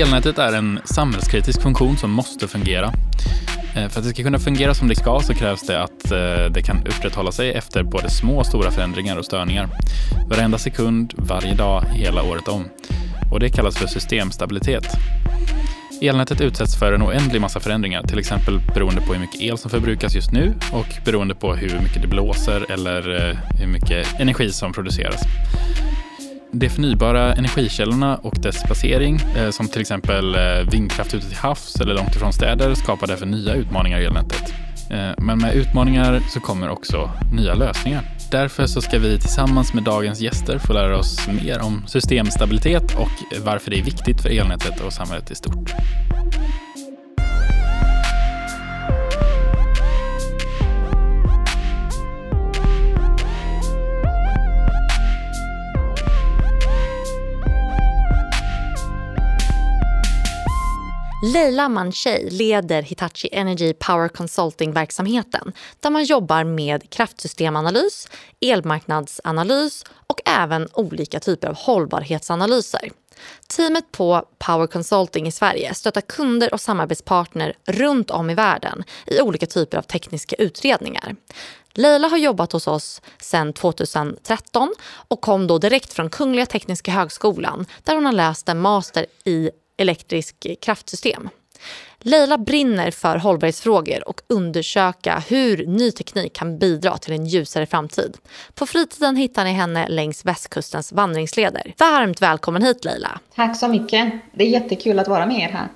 Elnätet är en samhällskritisk funktion som måste fungera. Eh, för att det ska kunna fungera som det ska så krävs det att eh, det kan upprätthålla sig efter både små och stora förändringar och störningar. Varenda sekund, varje dag, hela året om. Och det kallas för systemstabilitet. Elnätet utsätts för en oändlig massa förändringar, till exempel beroende på hur mycket el som förbrukas just nu och beroende på hur mycket det blåser eller eh, hur mycket energi som produceras. De förnybara energikällorna och dess placering, eh, som till exempel eh, vindkraft ute till havs eller långt ifrån städer, skapar därför nya utmaningar i elnätet. Eh, men med utmaningar så kommer också nya lösningar. Därför så ska vi tillsammans med dagens gäster få lära oss mer om systemstabilitet och varför det är viktigt för elnätet och samhället i stort. Leila Manchey leder Hitachi Energy Power Consulting-verksamheten där man jobbar med kraftsystemanalys, elmarknadsanalys och även olika typer av hållbarhetsanalyser. Teamet på Power Consulting i Sverige stöttar kunder och samarbetspartner runt om i världen i olika typer av tekniska utredningar. Leila har jobbat hos oss sedan 2013 och kom då direkt från Kungliga Tekniska Högskolan där hon har läst en master i elektrisk kraftsystem. Leila brinner för hållbarhetsfrågor och undersöka hur ny teknik kan bidra till en ljusare framtid. På fritiden hittar ni henne längs västkustens vandringsleder. Varmt välkommen hit Leila! Tack så mycket! Det är jättekul att vara med er här.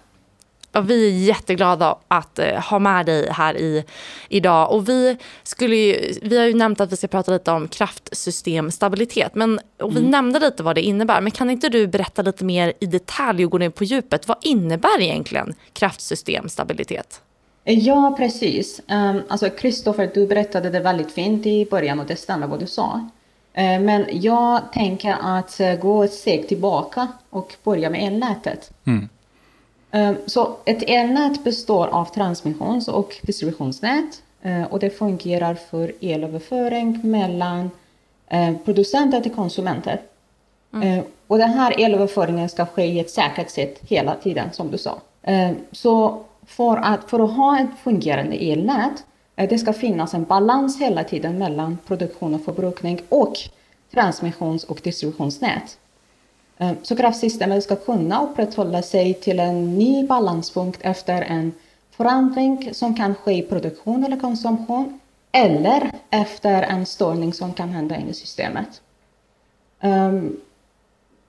Och vi är jätteglada att uh, ha med dig här i, idag. Och vi, skulle ju, vi har ju nämnt att vi ska prata lite om kraftsystemstabilitet. Men, och vi mm. nämnde lite vad det innebär. Men kan inte du berätta lite mer i detalj och gå ner på djupet? Vad innebär egentligen kraftsystemstabilitet? Ja, precis. Um, alltså Kristoffer, du berättade det väldigt fint i början och det stämmer vad du sa. Uh, men jag tänker att uh, gå ett steg tillbaka och börja med elnätet. Mm. Ehm, så ett elnät består av transmissions och distributionsnät ehm, och det fungerar för elöverföring mellan ehm, producenter till konsumenter. Mm. Och den här elöverföringen ska ske i ett säkert sätt hela tiden, som du sa. Så för att, för att ha ett fungerande elnät, eh, det ska finnas en balans hela tiden mellan produktion och förbrukning och transmissions och distributionsnät. Eh, så kraftsystemet ska kunna upprätthålla sig till en ny balanspunkt efter en förändring som kan ske i produktion eller konsumtion eller efter en störning som kan hända i systemet. Um,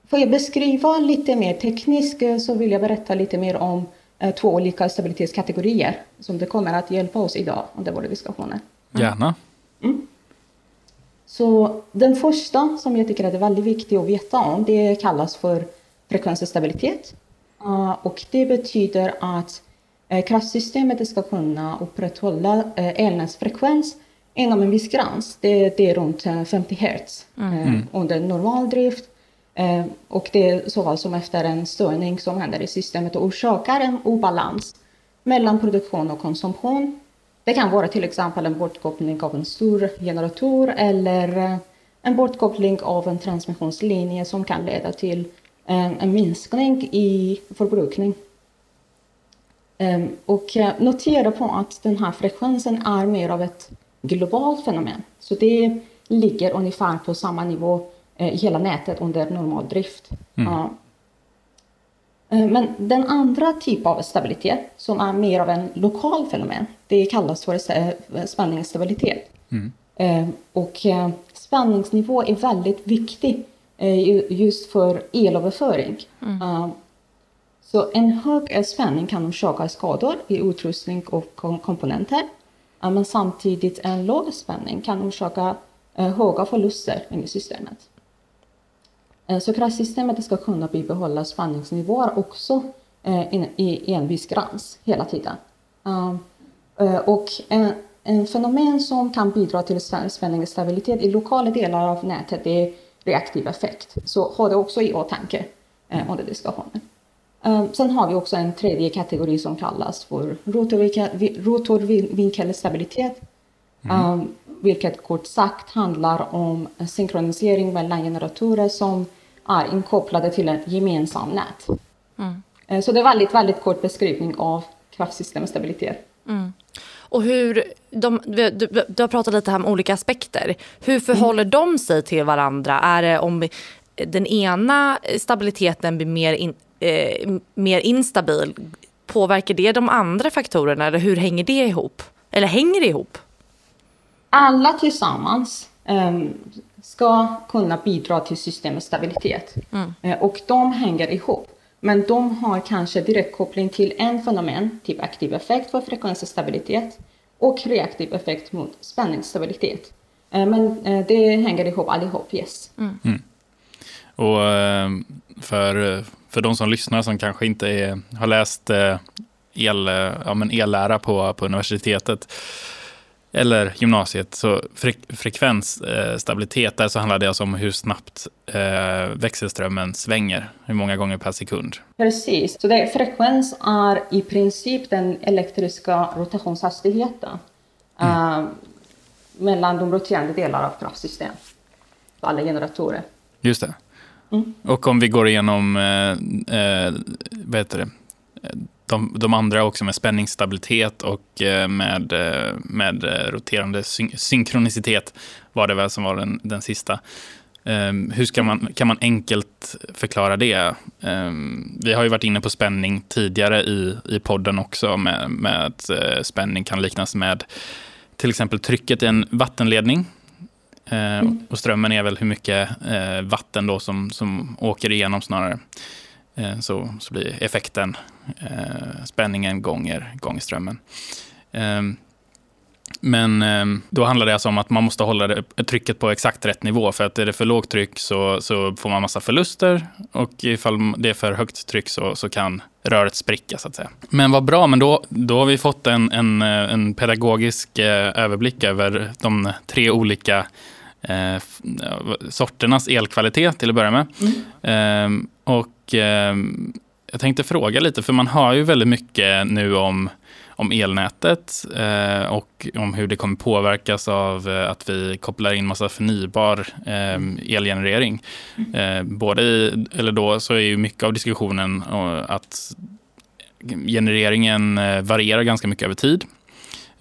får jag beskriva lite mer tekniskt eh, så vill jag berätta lite mer om uh, två olika stabilitetskategorier som det kommer att hjälpa oss idag under våra diskussioner. Gärna. Mm. Så den första som jag tycker är väldigt viktig att veta om, det kallas för frekvensstabilitet. Uh, och det betyder att uh, kraftsystemet ska kunna upprätthålla uh, elnätsfrekvens inom en viss gräns. Det, det är runt 50 Hz mm. under normal drift. och det är såväl som efter en störning som händer i systemet och orsakar en obalans mellan produktion och konsumtion det kan vara till exempel en bortkoppling av en stor generator eller eh, en bortkoppling av en transmissionslinje som kan leda till eh, en minskning i förbrukning. Ehm, och eh, notera på att den här frekvensen är mer av ett globalt fenomen. Så det ligger ungefär på samma nivå i hela nätet under normal drift. Mm. Eh, men den andra typen av stabilitet, som är mer av en lokal fenomen, det kallas för spänningsstabilitet. Mm. Eh, och eh, spänningsnivå är väldigt viktig just för elöverföring. Mm. Så en hög spänning kan orsaka skador i utrustning och komponenter. Men samtidigt en låg spänning kan orsaka höga förluster i systemet. Eh, så kraftsystemet ska kunna bibehålla spänningsnivåer också eh, i en viss gräns hela tiden. Um, eh, och en, en fenomen som kan bidra till spänningsstabilitet i lokala delar av nätet är reaktiv effekt. Så ha det också i åtanke under diskussionen. Um, sen har vi också en tredje kategori som kallas för rotorvinkelstabilitet. Mm. Um, vilket kort sagt handlar om synkronisering mellan generatorer som är inkopplade till ett gemensamt nät. Mm. Så det är väldigt, väldigt kort beskrivning av kraftsystemets stabilitet. Mm. Och hur, de, du, du, har pratat lite här om olika aspekter. Hur förhåller mm. de sig till varandra? Är det om den ena stabiliteten blir mer, in, eh, mer instabil, påverkar det de andra faktorerna eller hur hänger det ihop? Eller hänger det ihop? Alla tillsammans eh, ska kunna bidra till systemets stabilitet. Mm. Eh, och de hänger ihop. Men de har kanske direkt koppling till en fenomen, typ aktiv effekt för frekvensstabilitet och reaktiv effekt mot spänningsstabilitet. Eh, men eh, det hänger ihop allihop, yes. Mm. Mm. Och för, för de som lyssnar som kanske inte är, har läst el, ja, men ellära på, på universitetet eller gymnasiet, så fre frekvensstabilitet, där så handlar det alltså om hur snabbt eh, växelströmmen svänger, hur många gånger per sekund. Precis, så det, frekvens är i princip den elektriska rotationshastigheten mm. eh, mellan de roterande delarna av kraftsystem, alla generatorer. Just det. Mm. Och om vi går igenom, eh, eh, vad heter det, de, de andra också med spänningsstabilitet och eh, med, eh, med eh, roterande syn synkronicitet var det väl som var den, den sista. Um, hur ska man, kan man enkelt förklara det? Um, vi har ju varit inne på spänning tidigare i, i podden också med, med att uh, spänning kan liknas med till exempel trycket i en vattenledning. Uh, mm. Och strömmen är väl hur mycket uh, vatten då som, som åker igenom snarare. Så, så blir effekten spänningen gånger, gånger strömmen. Ehm, men ehm, då handlar det alltså om att man måste hålla det, trycket på exakt rätt nivå. För att är det för lågt tryck så, så får man massa förluster. Och ifall det är för högt tryck så, så kan röret spricka så att säga. Men vad bra, men då, då har vi fått en, en, en pedagogisk eh, överblick över de tre olika eh, sorternas elkvalitet till att börja med. Mm. Eh, och eh, jag tänkte fråga lite, för man hör ju väldigt mycket nu om, om elnätet eh, och om hur det kommer påverkas av eh, att vi kopplar in massa förnybar ehm, elgenerering. Mm. både i, eller då så är ju mycket av diskussionen att genereringen varierar ganska mycket över tid.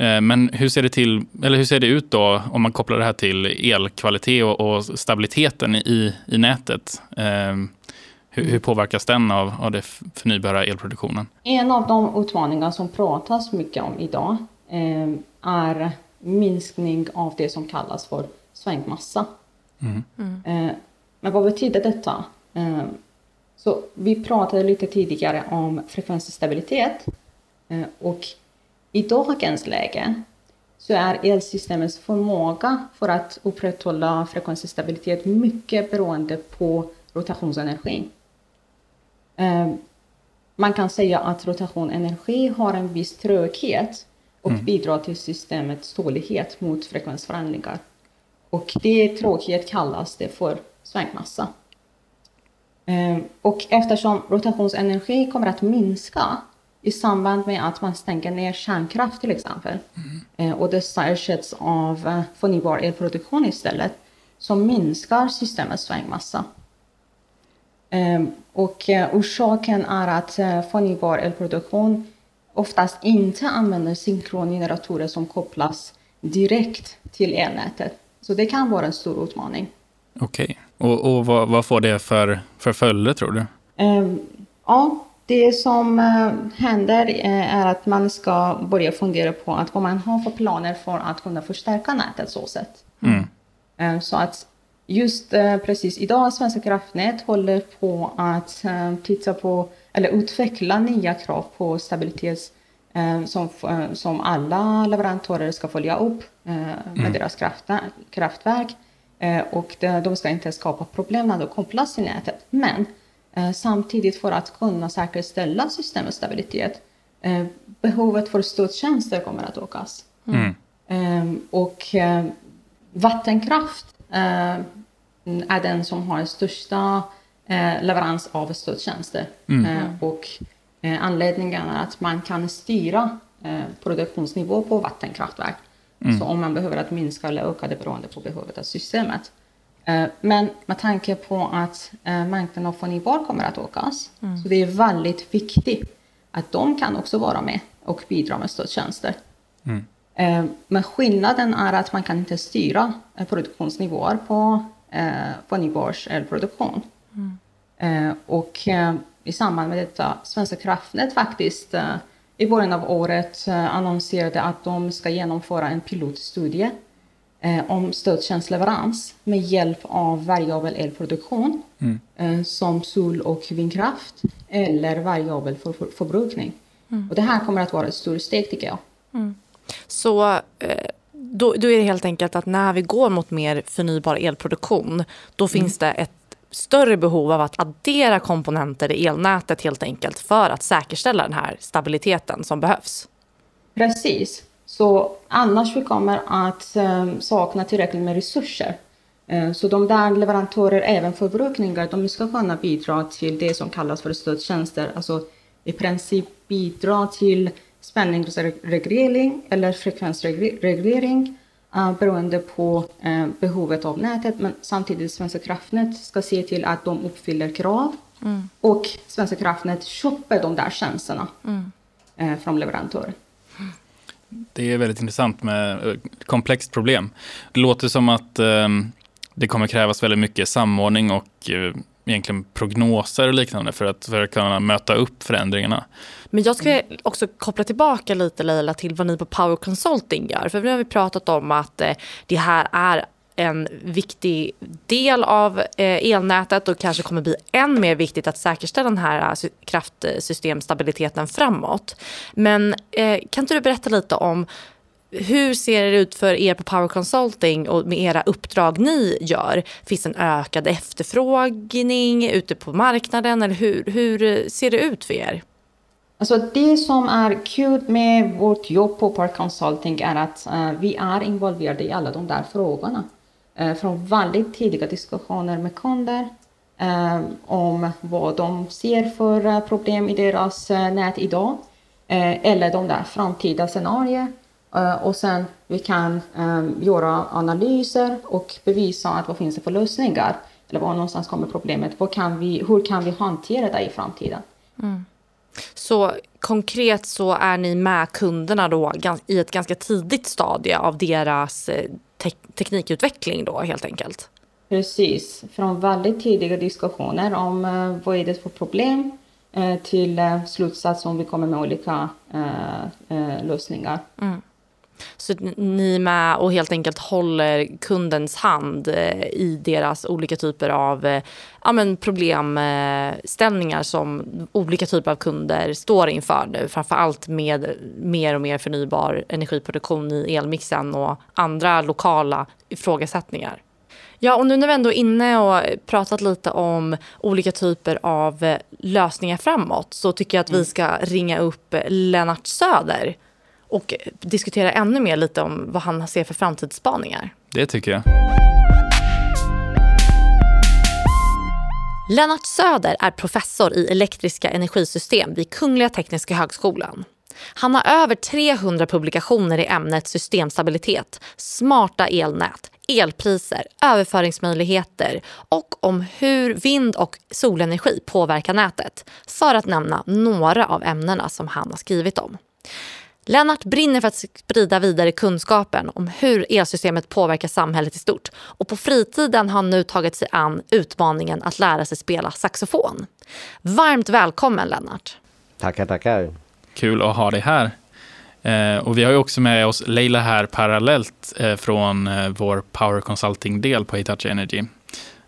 Eh, men hur ser, det till, eller hur ser det ut då om man kopplar det här till elkvalitet och, och stabiliteten i, i nätet? Hur, hur, påverkas den av, av den förnybara elproduktionen? En av de utmaningar som pratas mycket om idag eh, är minskning av det som kallas för svängmassa. Mm. Mm. Eh, men vad betyder detta? Eh, så vi pratade lite tidigare om frekvensstabilitet eh, och i dagens läge så är elsystemets förmåga för att upprätthålla frekvensstabilitet mycket beroende på rotationsenergin. Ehm, man kan säga att rotationenergi har en viss tröghet och mm. bidrar till systemets tålighet mot frekvensförändringar. Och det tröghet kallas det för svängmassa. Ehm, och eftersom rotationsenergi kommer att minska i samband med att man stänger ner kärnkraft till exempel mm. och dessa ersätts av eh, förnybar elproduktion istället så minskar systemets svängmassa. Ehm, och eh, orsaken är att förnybar elproduktion oftast inte använder synkrongeneratorer som kopplas direkt till elnätet. Så det kan vara en stor utmaning. Okej, okay. och, och vad, vad, får det för, för följder tror du? Um, ja, det som eh, händer eh, är att man ska börja fundera på att vad man har för planer för att kunna förstärka nätet så sätt. Mm. Eh, så att just precis idag, Svenska kraftnät håller på att titta på eller utveckla nya krav på stabilitet som, som alla leverantörer ska följa upp med mm. deras kraftverk. Och de ska inte skapa problem när de kopplas till nätet. Men Eh, samtidigt för att kunna säkerställa systemets stabilitet, eh, behovet för stödtjänster kommer att ökas. Mm. Och eh, vattenkraft är den som har största leverans av stödtjänster. Mm. Och anledningen är att man kan styra produktionsnivå på vattenkraftverk. Mm. Så om man behöver att minska eller öka det beroende på behovet av systemet. Eh, men med tanke på att eh, mängden av förnybar kommer att ökas, mm. så det är väldigt viktigt att de kan också vara med och bidra med stödtjänster. Mm. Eh, men skillnaden är att man kan inte styra produktionsnivåer på förnybars elproduktion. Mm. Och i samband med detta, Svenska kraftnät faktiskt i början av året annonserade att de ska genomföra en pilotstudie eh, om stödtjänstleverans med hjälp av variabel elproduktion mm. eh, som sol och vindkraft eller variabel för, för, förbrukning. Mm. Och det här kommer att vara ett stort steg tycker jag. Mm. Så eh, då, då, är det helt enkelt att när vi går mot mer förnybar elproduktion då finns det ett större behov av att addera komponenter i elnätet helt enkelt för att säkerställa den här stabiliteten som behövs. Precis. Så annars vi kommer att um, sakna tillräckligt med resurser. Uh, så de där leverantörer, även förbrukningar, de ska kunna bidra till det som kallas för stödtjänster. Alltså i princip bidra till spänningsreglering eller frekvensreglering uh, beroende på uh, behovet av nätet. Men samtidigt Svenska kraftnät ska se till att de uppfyller krav. Mm. Och Svenska kraftnät köper de där tjänsterna mm. uh, från leverantörer. Det är väldigt intressant med eh, komplext problem. Det låter som att eh, det kommer krävas väldigt mycket samordning och eh, egentligen prognoser och liknande för att, för att kunna möta upp förändringarna. Men jag skulle också koppla tillbaka lite Leila till vad ni på Power Consulting gör. För nu har vi pratat om att eh, det här är en viktig del av eh, elnätet och kanske kommer bli än mer viktigt att säkerställa den här eh, kraftsystemstabiliteten framåt. Men kan inte du berätta lite om hur ser det ut för er på Power Consulting och med era uppdrag ni gör? Finns det en ökad efterfrågning ute på marknaden eller hur, hur ser det ut för er? Alltså det som är kul med vårt jobb på Power Consulting är att uh, vi är involverade i alla de där frågorna. Eh, från väldigt tidiga diskussioner med kunder eh, om vad de ser för problem i deras nät idag eller de där framtida scenarier. Och sen vi kan göra analyser och bevisa att vad finns det för lösningar eller var någonstans kommer problemet. Vad kan vi, hur kan vi hantera det i framtiden? Mm. Så konkret så är ni med kunderna då i ett ganska tidigt stadie av deras te teknikutveckling då helt enkelt? Precis, från väldigt tidiga diskussioner om uh, vad är det för problem uh, till uh, slutsats om vi kommer med olika uh, lösningar. Mm. Så ni är med och helt enkelt håller kundens hand i deras olika typer av ja, men problemställningar som olika typer av kunder står inför nu. Framför allt med mer och mer förnybar energiproduktion i elmixen och andra lokala ifrågasättningar. Ja, och nu när vi ändå är inne och pratat lite om olika typer av lösningar framåt så tycker jag att vi mm. ska ringa upp Lennart Söder och diskutera ännu mer lite om vad han ser för framtidsspaningar. Det tycker jag. Lennart Söder är professor i elektriska energisystem vid Kungliga Tekniska högskolan. Han har över 300 publikationer i ämnet systemstabilitet, smarta elnät, elpriser, överföringsmöjligheter och om hur vind och solenergi påverkar nätet, för att nämna några av ämnena som han har skrivit om. Lennart brinner för att sprida vidare kunskapen om hur elsystemet påverkar samhället i stort och på fritiden har han nu tagit sig an utmaningen att lära sig spela saxofon. Varmt välkommen Lennart! Tackar, tackar! Kul att ha dig här. Eh, och vi har ju också med oss Leila här parallellt eh, från eh, vår Power Consulting-del på Hitachi Energy.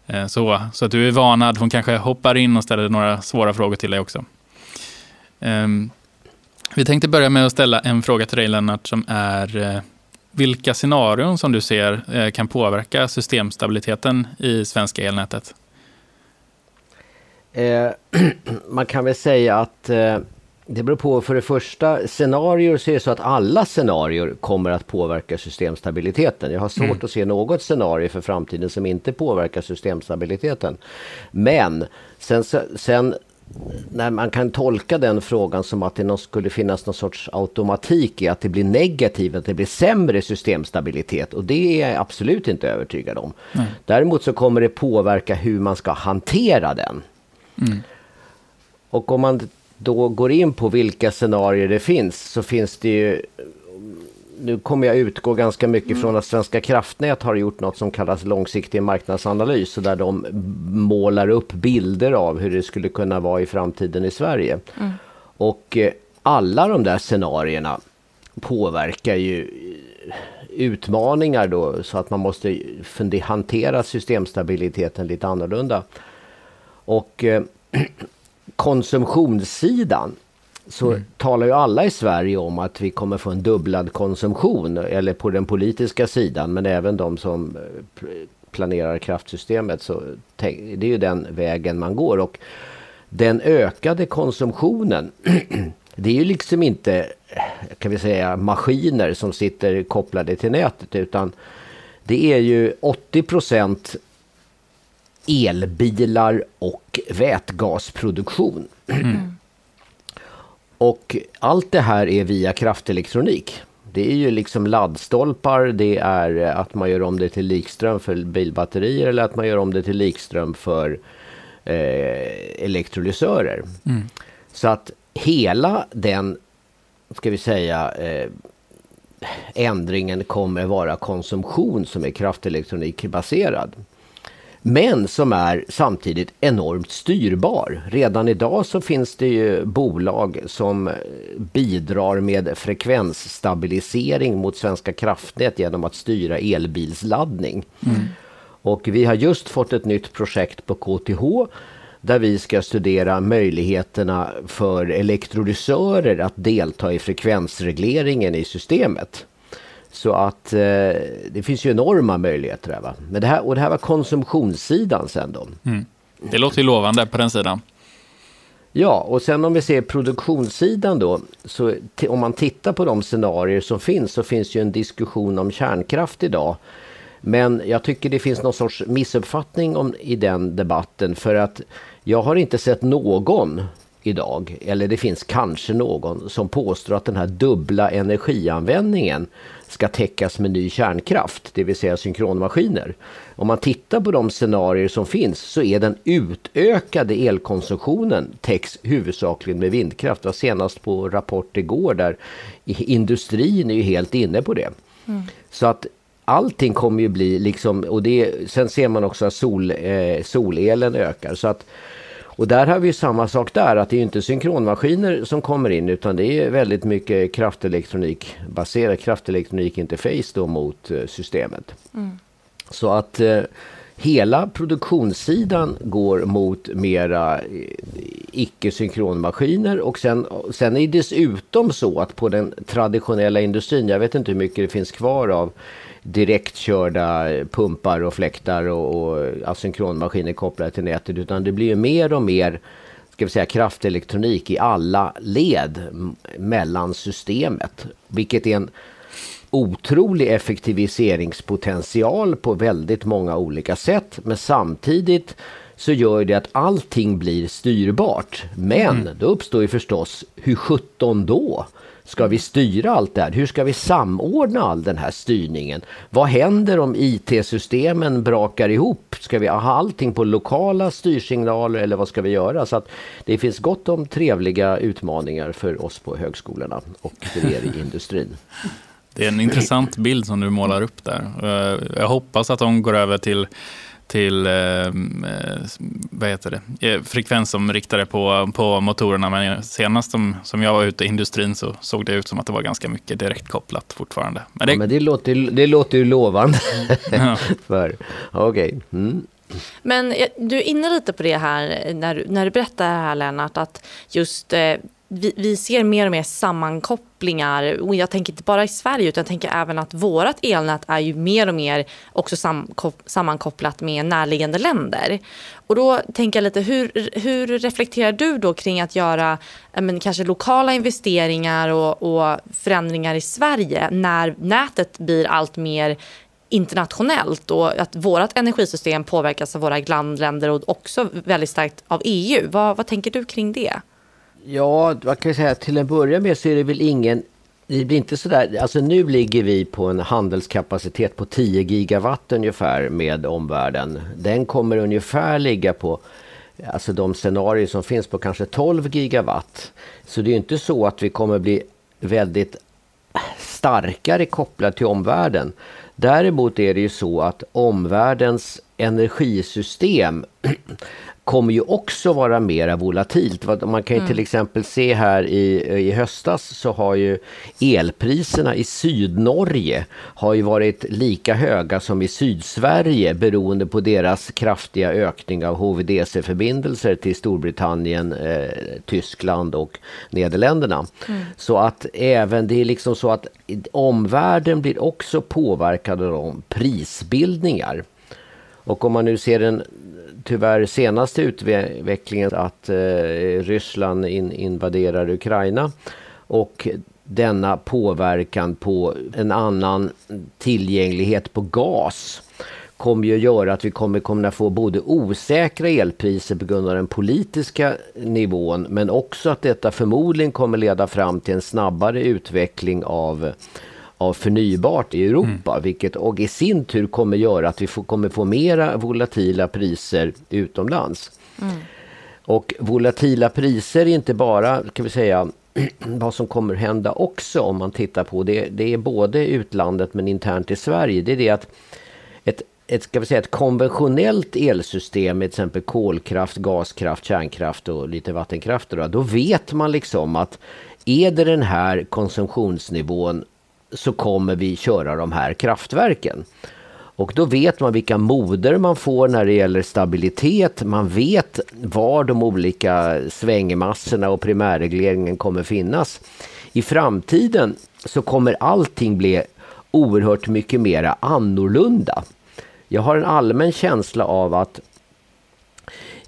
Eh, så, så att du är vanad, hon kanske hoppar in och ställer några svåra frågor till dig också. Vi tänkte börja med att ställa en fråga till dig Lennart som är eh, vilka scenarion som du ser eh, kan påverka systemstabiliteten i svenska elnätet? Eh, man kan väl säga att eh, det beror på för det första scenarier så är det så att alla scenarier kommer att påverka systemstabiliteten. Jag har svårt mm. att se något scenario för framtiden som inte påverkar systemstabiliteten. Men sen, sen när man kan tolka den frågan som att det skulle finnas någon sorts automatik i att det blir negativt, att det blir sämre systemstabilitet. Och det är jag absolut inte övertygad om. Nej. Däremot så kommer det påverka hur man ska hantera den. Mm. Och om man då går in på vilka scenarier det finns så finns det ju nu kommer jag utgå ganska mycket mm. från att Svenska kraftnät har gjort något som kallas långsiktig marknadsanalys. Där de målar upp bilder av hur det skulle kunna vara i framtiden i Sverige. Mm. Och eh, alla de där scenarierna påverkar ju eh, utmaningar då så att man måste hantera systemstabiliteten lite annorlunda. Och eh, konsumtionssidan så mm. talar ju alla i Sverige om att vi kommer få en dubblad konsumtion, eller på den politiska sidan, men även de som eh, planerar kraftsystemet. Så det är ju den vägen man går. Och den ökade konsumtionen, det är ju liksom inte kan vi säga maskiner som sitter kopplade till nätet utan det är ju 80% elbilar och vätgasproduktion. Mm. Och allt det här är via kraftelektronik. Det är ju liksom laddstolpar, det är att man gör om det till likström för bilbatterier eller att man gör om det till likström för eh, elektrolysörer. Mm. Så att hela den, ska vi säga, eh, ändringen kommer vara konsumtion som är kraftelektronikbaserad. Men som är samtidigt enormt styrbar. Redan idag så finns det ju bolag som bidrar med frekvensstabilisering mot Svenska kraftnät genom att styra elbilsladdning. Mm. Och vi har just fått ett nytt projekt på KTH där vi ska studera möjligheterna för elektrolysörer att delta i frekvensregleringen i systemet. Så att eh, det finns ju enorma möjligheter. Va? Men det här, och det här var konsumtionssidan sen då. Mm. Det låter ju lovande på den sidan. Ja, och sen om vi ser produktionssidan då, så om man tittar på de scenarier som finns så finns ju en diskussion om kärnkraft idag. Men jag tycker det finns någon sorts missuppfattning om, i den debatten för att jag har inte sett någon idag, eller det finns kanske någon som påstår att den här dubbla energianvändningen ska täckas med ny kärnkraft, det vill säga synkronmaskiner. Om man tittar på de scenarier som finns så är den utökade elkonsumtionen täcks huvudsakligen med vindkraft. Det var senast på Rapport igår där industrin är ju helt inne på det. Mm. Så att allting kommer ju bli liksom, och det, sen ser man också att sol, eh, solelen ökar. Så att och där har vi samma sak där, att det är inte synkronmaskiner som kommer in utan det är väldigt mycket kraftelektronik baserat kraftelektronikinterface då mot eh, systemet. Mm. Så att eh, hela produktionssidan går mot mera eh, icke-synkronmaskiner och sen, sen är det dessutom så att på den traditionella industrin, jag vet inte hur mycket det finns kvar av direktkörda pumpar och fläktar och, och asynkronmaskiner kopplade till nätet utan det blir ju mer och mer ska vi säga, kraftelektronik i alla led mellan systemet. Vilket är en otrolig effektiviseringspotential på väldigt många olika sätt. Men samtidigt så gör det att allting blir styrbart. Men mm. då uppstår ju förstås, hur 17 då? ska vi styra allt det här? Hur ska vi samordna all den här styrningen? Vad händer om IT-systemen brakar ihop? Ska vi ha allting på lokala styrsignaler eller vad ska vi göra? Så att det finns gott om trevliga utmaningar för oss på högskolorna och för er i industrin. Det är en intressant bild som du målar upp där. Jag hoppas att de går över till till eh, eh, vad heter det? Eh, frekvensomriktare på, på motorerna. Men senast som, som jag var ute i industrin så såg det ut som att det var ganska mycket direkt kopplat fortfarande. Men det, ja, men det, låter, det låter ju lovande. ja. Okej. Okay. Mm. Men du är inne lite på det här när du, när du berättar här Lennart, att just eh, vi, vi, ser mer och mer sammankopplingar. Och jag tänker inte bara i Sverige utan jag tänker även att vårt elnät är ju mer och mer också sammankopplat med närliggande länder. Och då tänker jag lite, hur, hur reflekterar du då kring att göra men, kanske lokala investeringar och, och förändringar i Sverige när nätet blir allt mer internationellt och att vårt energisystem påverkas av våra grannländer och också väldigt starkt av EU. Vad, vad tänker du kring det? Ja, man kan säga? Till en början med så är det väl ingen det blir inte sådär, alltså nu ligger vi på en handelskapacitet på 10 gigawatt ungefär med omvärlden. Den kommer ungefär ligga på, alltså de scenarier som finns på kanske 12 gigawatt. Så det är inte så att vi kommer bli väldigt starkare kopplade till omvärlden. Däremot är det ju så att omvärldens energisystem kommer ju också vara mera volatilt. Man kan ju mm. till exempel se här i, i höstas så har ju elpriserna i Sydnorge har ju varit lika höga som i Sydsverige beroende på deras kraftiga ökning av HVDC-förbindelser till Storbritannien, eh, Tyskland och Nederländerna. Mm. Så att även det är liksom så att omvärlden blir också påverkad av prisbildningar. Och om man nu ser den tyvärr senaste utvecklingen att eh, Ryssland in, invaderar Ukraina. Och denna påverkan på en annan tillgänglighet på gas kommer ju göra att vi kommer kunna få både osäkra elpriser på grund av den politiska nivån men också att detta förmodligen kommer leda fram till en snabbare utveckling av av förnybart i Europa, mm. vilket och i sin tur kommer göra att vi får, kommer få mera volatila priser utomlands. Mm. Och volatila priser är inte bara, kan vi säga, vad som kommer hända också om man tittar på det. Det är både utlandet men internt i Sverige. Det är det att ett, ett, ska vi säga, ett konventionellt elsystem till exempel kolkraft, gaskraft, kärnkraft och lite vattenkraft. Då, då vet man liksom att är det den här konsumtionsnivån så kommer vi köra de här kraftverken. Och då vet man vilka moder man får när det gäller stabilitet. Man vet var de olika svängmassorna och primärregleringen kommer finnas. I framtiden så kommer allting bli oerhört mycket mera annorlunda. Jag har en allmän känsla av att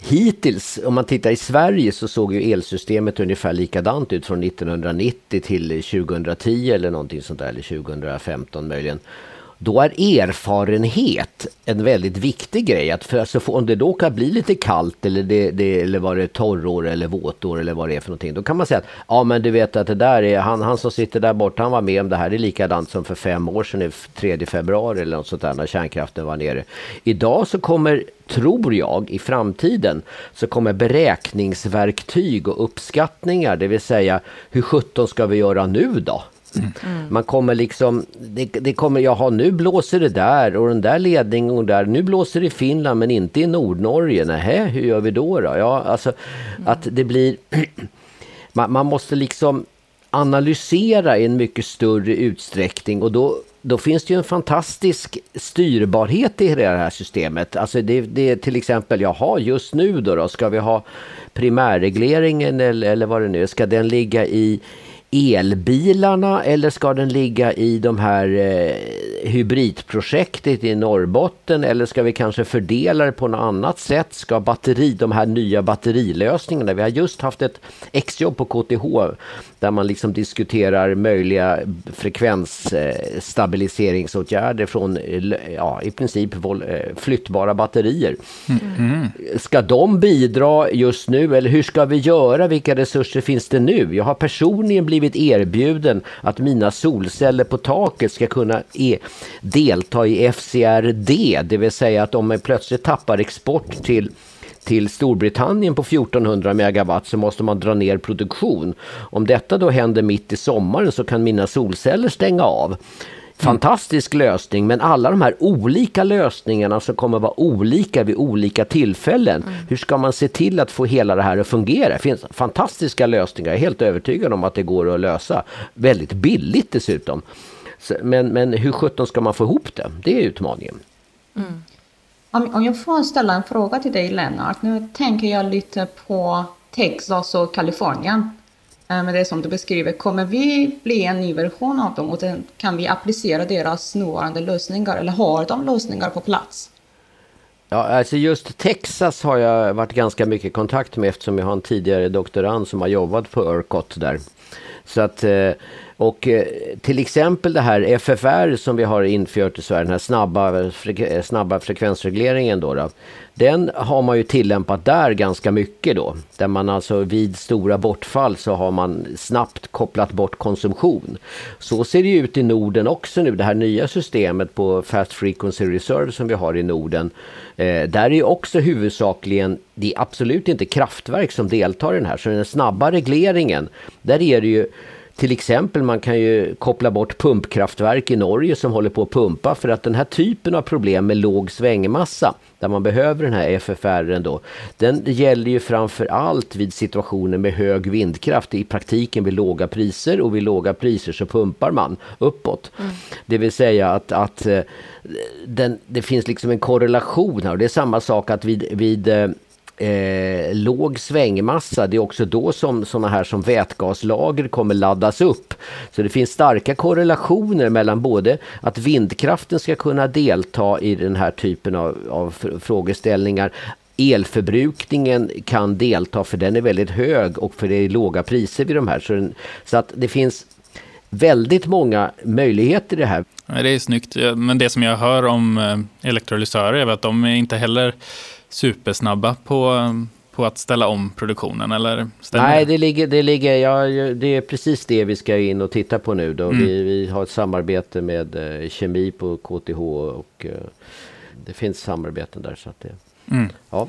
Hittills, om man tittar i Sverige, så såg ju elsystemet ungefär likadant ut från 1990 till 2010 eller någonting sånt där, eller 2015 möjligen. Då är erfarenhet en väldigt viktig grej. Att för, alltså, om det då kan bli lite kallt eller, det, det, eller var det torrår eller våtår eller vad det är för någonting. Då kan man säga att ja men du vet att det där är, han, han som sitter där borta han var med om det här. Det är likadant som för fem år sedan, 3 februari eller något sånt där när kärnkraften var nere. Idag så kommer tror jag, i framtiden så kommer beräkningsverktyg och uppskattningar, det vill säga hur 17 ska vi göra nu då? Mm. Man kommer liksom, det, det kommer, jaha nu blåser det där och den där ledningen och där, nu blåser det i Finland men inte i Nordnorge, nähä, hur gör vi då? då? Ja, alltså mm. att det blir, man, man måste liksom analysera i en mycket större utsträckning och då då finns det ju en fantastisk styrbarhet i det här systemet. Alltså det, det är till exempel, jaha just nu då, då ska vi ha primärregleringen eller, eller vad det nu är, ska den ligga i elbilarna eller ska den ligga i de här eh, hybridprojektet i Norrbotten eller ska vi kanske fördela det på något annat sätt? Ska batteri, de här nya batterilösningarna, vi har just haft ett exjobb på KTH där man liksom diskuterar möjliga frekvensstabiliseringsåtgärder från ja, i princip eh, flyttbara batterier. Mm. Ska de bidra just nu eller hur ska vi göra? Vilka resurser finns det nu? Jag har personligen blivit erbjuden att mina solceller på taket ska kunna e delta i FCRD, det vill säga att om man plötsligt tappar export till till Storbritannien på 1400 megawatt så måste man dra ner produktion. Om detta då händer mitt i sommaren så kan mina solceller stänga av. Fantastisk lösning men alla de här olika lösningarna som kommer vara olika vid olika tillfällen. Mm. Hur ska man se till att få hela det här att fungera? Det finns fantastiska lösningar, jag är helt övertygad om att det går att lösa. Väldigt billigt dessutom. Men, men hur sjutton ska man få ihop det? Det är utmaningen. Mm. Om, jag får ställa en fråga till dig Lennart. Nu tänker jag lite på Texas och Kalifornien. Eh, med det som du beskriver. Kommer vi bli en ny version av dem och kan vi applicera deras nuvarande lösningar eller har de lösningar på plats? Ja, alltså just Texas har jag varit ganska mycket i kontakt med eftersom jag har en tidigare doktorand som har jobbat på ERCOT där. Så att, eh, och eh, till exempel det här FFR som vi har infört i Sverige, den här snabba, snabba frekvensregleringen då, då. Den har man ju tillämpat där ganska mycket då. Där man alltså vid stora bortfall så har man snabbt kopplat bort konsumtion. Så ser det ut i Norden också nu, det här nya systemet på Fast Frequency Reserve som vi har i Norden. Eh, där är ju också huvudsakligen, det är absolut inte kraftverk som deltar i den här, så den snabba regleringen, där är det ju till exempel man kan ju koppla bort pumpkraftverk i Norge som håller på att pumpa för att den här typen av problem med låg svängmassa där man behöver den här FFR då, den gäller ju framför allt vid situationer med hög vindkraft, i praktiken vid låga priser och vid låga priser så pumpar man uppåt. Mm. Det vill säga att, att eh, den, det finns liksom en korrelation här och det är samma sak att vid, vid eh, låg svängmassa, det är också då som sådana här som vätgaslager kommer laddas upp. Så det finns starka korrelationer mellan både att vindkraften ska kunna delta i den här typen av, av frågeställningar elförbrukningen kan delta för den är väldigt hög och för det är låga priser vid de här. Så, den, så att det finns väldigt många möjligheter i det här. Det är snyggt, men det som jag hör om eh, elektrolysörer är att de är inte heller supersnabba på, på att ställa om produktionen, eller Nej, det ligger, det, ligger, ja, det är precis det vi ska in och titta på nu. Då. Mm. Vi, vi har ett samarbete med eh, kemi på KTH och eh, det finns samarbeten där. Så att det, mm. ja.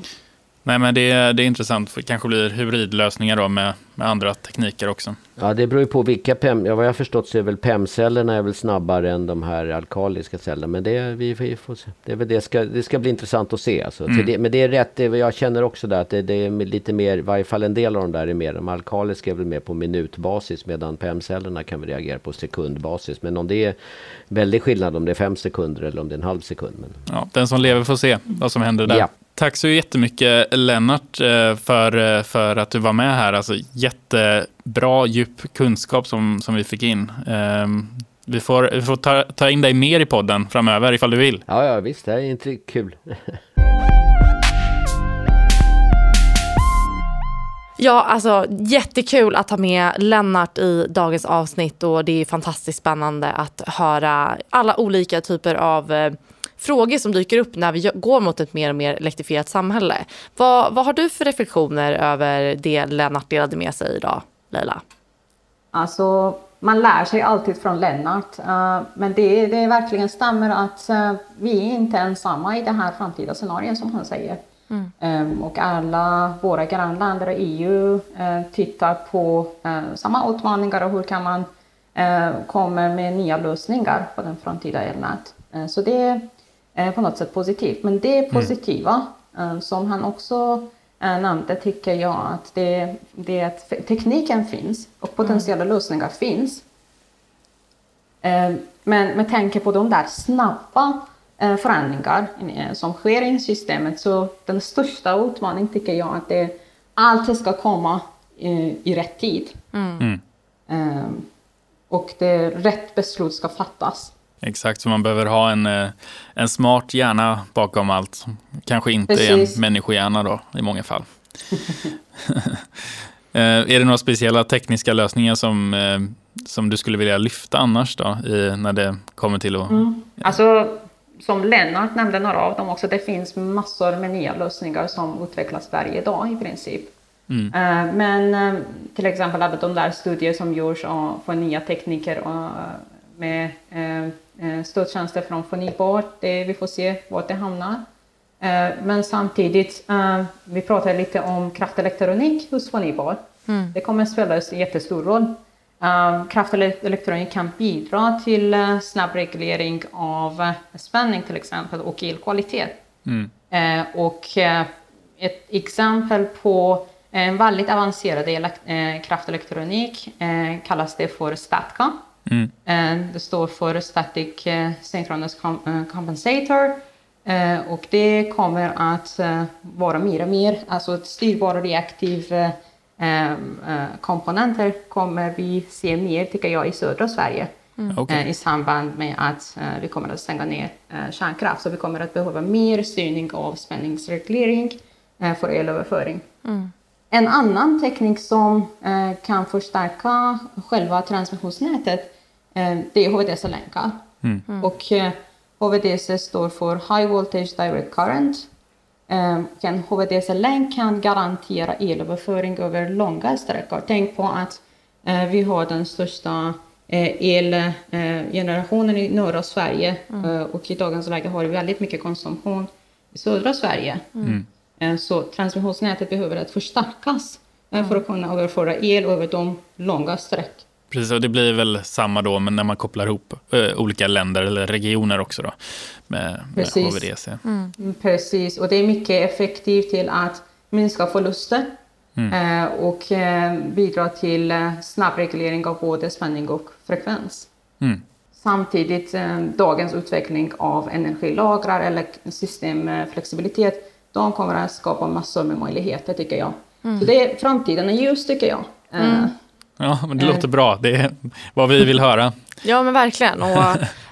Nej, men det, det är intressant, det kanske blir hybridlösningar då med, med andra tekniker också. Ja, det beror ju på vilka PEM, ja, vad jag har förstått så är väl PEM-cellerna är väl snabbare än de här alkaliska cellerna. Men det, vi, vi får se. Det, det, ska, det ska bli intressant att se. Alltså. Mm. Det, men det är rätt, det, jag känner också där att det, det, är lite mer, i varje fall en del av de där är mer, de alkaliska är väl mer på minutbasis medan PEM-cellerna kan vi reagera på sekundbasis. Men om det är väldig skillnad om det är fem sekunder eller om det är en halv sekund. Men... Ja, den som lever får se vad som händer där. Ja. Tack så jättemycket Lennart eh, för, eh, för att du var med här. Alltså, jättebra djup kunskap som, som vi fick in. Ehm, vi får, vi får ta, ta in dig mer i podden framöver ifall du vill. Ja, ja visst, det är inte kul. Ja, alltså jättekul att ha med Lennart i dagens avsnitt och det är fantastiskt spännande att höra alla olika typer av eh, frågor som dyker upp när vi går mot ett mer och mer elektrifierat samhälle. Vad, vad har du för reflektioner över det Lennart delade med sig idag, Leila? Alltså, man lär sig alltid från Lennart, uh, men det, det verkligen stämmer att uh, vi är inte ensamma i det här framtida scenariot som han säger. Mm. Um, och alla våra grannländer och EU uh, tittar på samma utmaningar och hur kan man komma med nya lösningar på den framtida elnät. så det Eh, på något sätt positivt. Men det mm. positiva mm. som han också eh, nämnde tycker jag att det, det är att tekniken finns och potentiella mm. lösningar finns. Men med tanke på de där snabba förändringar som sker i systemet så den största utmaningen tycker jag att det alltid ska komma i rätt tid. Mm. Och det rätt beslut ska fattas. Exakt, så man behöver ha en, eh, en smart hjärna bakom allt. Kanske inte Precis. en människohjärna då, i många fall. Eh, är det några speciella tekniska lösningar som, eh, som du skulle vilja lyfta annars då, i, när det kommer till att... Mm. Alltså, som Lennart nämnde några av dem också, det finns massor med nya lösningar som utvecklas varje dag i princip. Mm. Men till exempel även de där studier som görs för nya tekniker med Eh, stödtjänster från förnybart. Det, vi får se vart det hamnar. Eh, men samtidigt, eh, vi pratar lite om kraftelektronik hos förnybar. Mm. Det kommer att spela en jättestor roll. Kraftelektronik kan bidra till snabb reglering av spänning till exempel och elkvalitet. Mm. Och ett exempel på en väldigt avancerad kraftelektronik kallas det för STATCA. Mm. Eh, det står för Static eh, Synchronous eh, Compensator. Och det kommer att vara mer och mer, alltså styrbara reaktiva komponenter kommer vi se mer, tycker jag, i södra Sverige. Mm. Okay. I samband med att vi kommer att stänga ner kärnkraft. Så vi kommer att behöva mer styrning av spänningsreglering för elöverföring. Mm. En annan teknik som kan förstärka själva transmissionsnätet det är HVDC-länkar. Mm. Och eh, HVDC står för High Voltage Direct Current. Eh, en HVDC-länk kan garantera elöverföring över långa sträckor. Tänk på att eh, vi har den största eh, elgenerationen i norra Sverige eh, och i dagens läge har vi väldigt mycket konsumtion i södra Sverige. Eh, Så transmissionsnätet behöver att förstärkas eh, för att kunna överföra el över de långa sträck. Precis, och det blir väl samma då, men när man kopplar ihop eh, olika länder eller regioner också då med, med Precis. HVDC. Mm, Precis, och det är mycket effektivt till att minska förluster eh, och eh, bidra till eh, snabbreglering av både spänning och frekvens. Mm. Samtidigt, eh, dagens utveckling av energilagrar eller systemflexibilitet, de kommer att skapa massor med möjligheter tycker jag. Så det är framtiden är ljus tycker jag. Ja, men det Eh. låter bra. Det är vad vi vill höra. Ja men verkligen. Och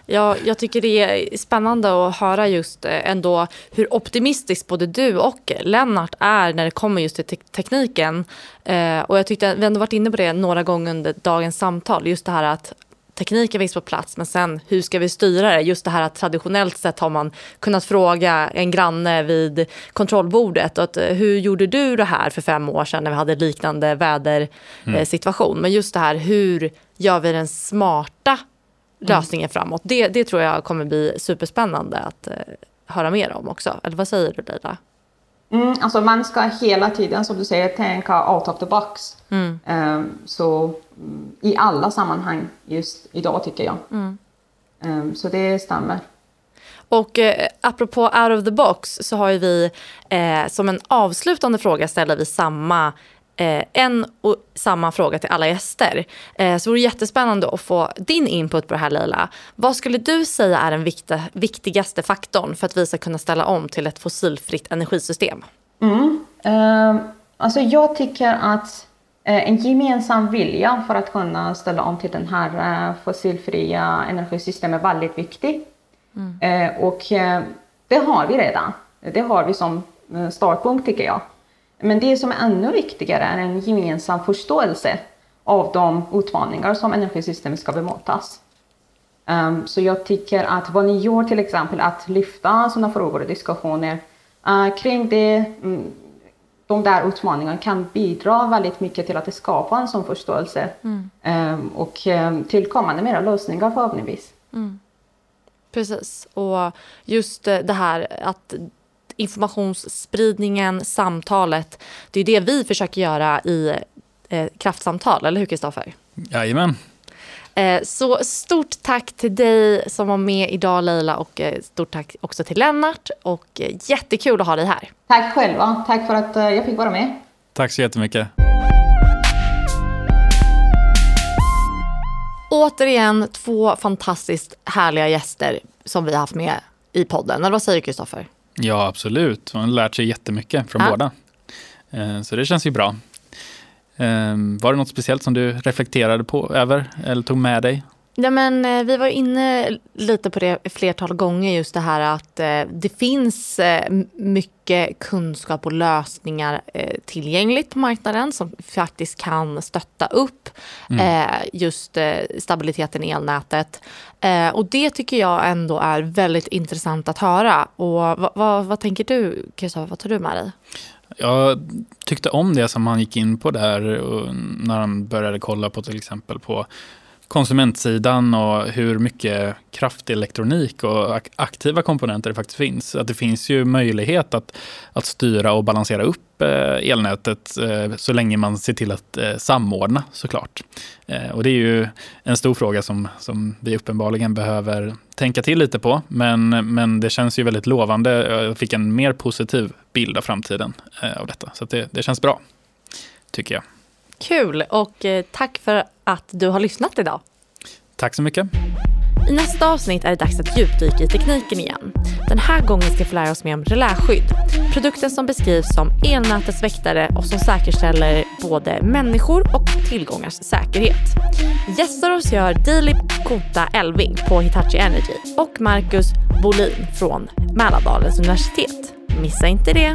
jag, jag tycker det är spännande att höra just eh, ändå hur optimistisk både du och Lennart är när det kommer just till te- tekniken. Eh, och jag tyckte vi ändå varit inne på det några gånger under dagens samtal. Just det här att tekniken finns på plats men sen hur ska vi styra det? Just det här att traditionellt sett har man kunnat fråga en granne vid kontrollbordet att, eh, hur gjorde du det här för fem år sedan när vi hade liknande vädersituation? Men just det här hur gör vi den smarta lösningen framåt? Det, det tror jag kommer bli superspännande att eh, höra mer om också. Eller vad säger du Leila? Mm, alltså man ska hela tiden, som du säger, tänka out of the box. Mm. Ehm, så mm, i alla sammanhang just idag tycker jag. Ehm, så det stämmer. Och eh, apropå out of the box så har ju vi eh, som en avslutande fråga ställer vi samma eh, en och samma fråga till alla gäster. Eh, så det vore jättespännande att få din input på det här Leila. Vad skulle du säga är den vikta, viktigaste faktorn för att vi ska kunna ställa om till ett fossilfritt energisystem? Ehm, alltså jag tycker att en gemensam vilja för att kunna ställa om till den här eh, fossilfria energisystemet är väldigt viktig. Eh, och eh, det har vi redan. Det har vi som eh, startpunkt tycker jag. Men det som är ännu viktigare är en gemensam förståelse av de utmaningar som energisystemet ska bemötas. Ehm, så jag tycker att vad ni gör till exempel att lyfta sådana frågor och diskussioner eh, kring det, mm, de där utmaningarna kan bidra väldigt mycket till att det skapar en sån förståelse ehm, och um, till kommande mera lösningar förhoppningsvis. Precis. Och just eh, det här att informationsspridningen, samtalet, det är det vi försöker göra i eh, kraftsamtal, eller hur Kristoffer? Jajamän. Eh, så stort tack till dig som var med idag Leila och eh, stort tack också till Lennart och eh, jättekul att ha dig här. Tack själva, tack för att jag fick vara med. Tack så jättemycket. Återigen två fantastiskt härliga gäster som vi har haft med i podden. Eller vad säger du Kristoffer? Ja, absolut. Man har lärt sig jättemycket från Ja. båda. Så det känns ju bra. Eh, Var det något speciellt som du reflekterade på över eller tog med dig? Ja, men, eh, vi var inne lite på det flertal gånger, just det här att eh, det finns eh, mycket kunskap och lösningar tillgängligt på marknaden som faktiskt kan stötta upp eh, just stabiliteten i elnätet. Och det tycker jag ändå är väldigt intressant att höra. Och vad, vad, vad tänker du, Kristoffer? Vad tar du med dig? Jag tyckte om det som han gick in på där och när han började kolla på till exempel på konsumentsidan och hur mycket kraftelektronik och ak- aktiva komponenter det faktiskt finns. Att det finns ju möjlighet att, att styra och balansera upp eh, elnätet eh, så länge man ser till att eh, samordna såklart. Eh, och det är ju en stor fråga som, som vi uppenbarligen behöver tänka till lite på. Men, men det känns ju väldigt lovande. Jag fick en mer positiv bild av framtiden eh, av detta. Så att det, det känns bra, tycker jag. Kul och eh, tack för att du har lyssnat idag. Tack så mycket. I nästa avsnitt är det dags att djupdyka i tekniken igen. Den här gången ska vi få lära oss mer om reläskydd. Produkten som beskrivs som elnätets väktare och som säkerställer både människor och tillgångars säkerhet. Gästar oss gör Dilip Kota Elving på Hitachi Energy och Marcus Bolin från Mälardalens universitet. Missa inte det!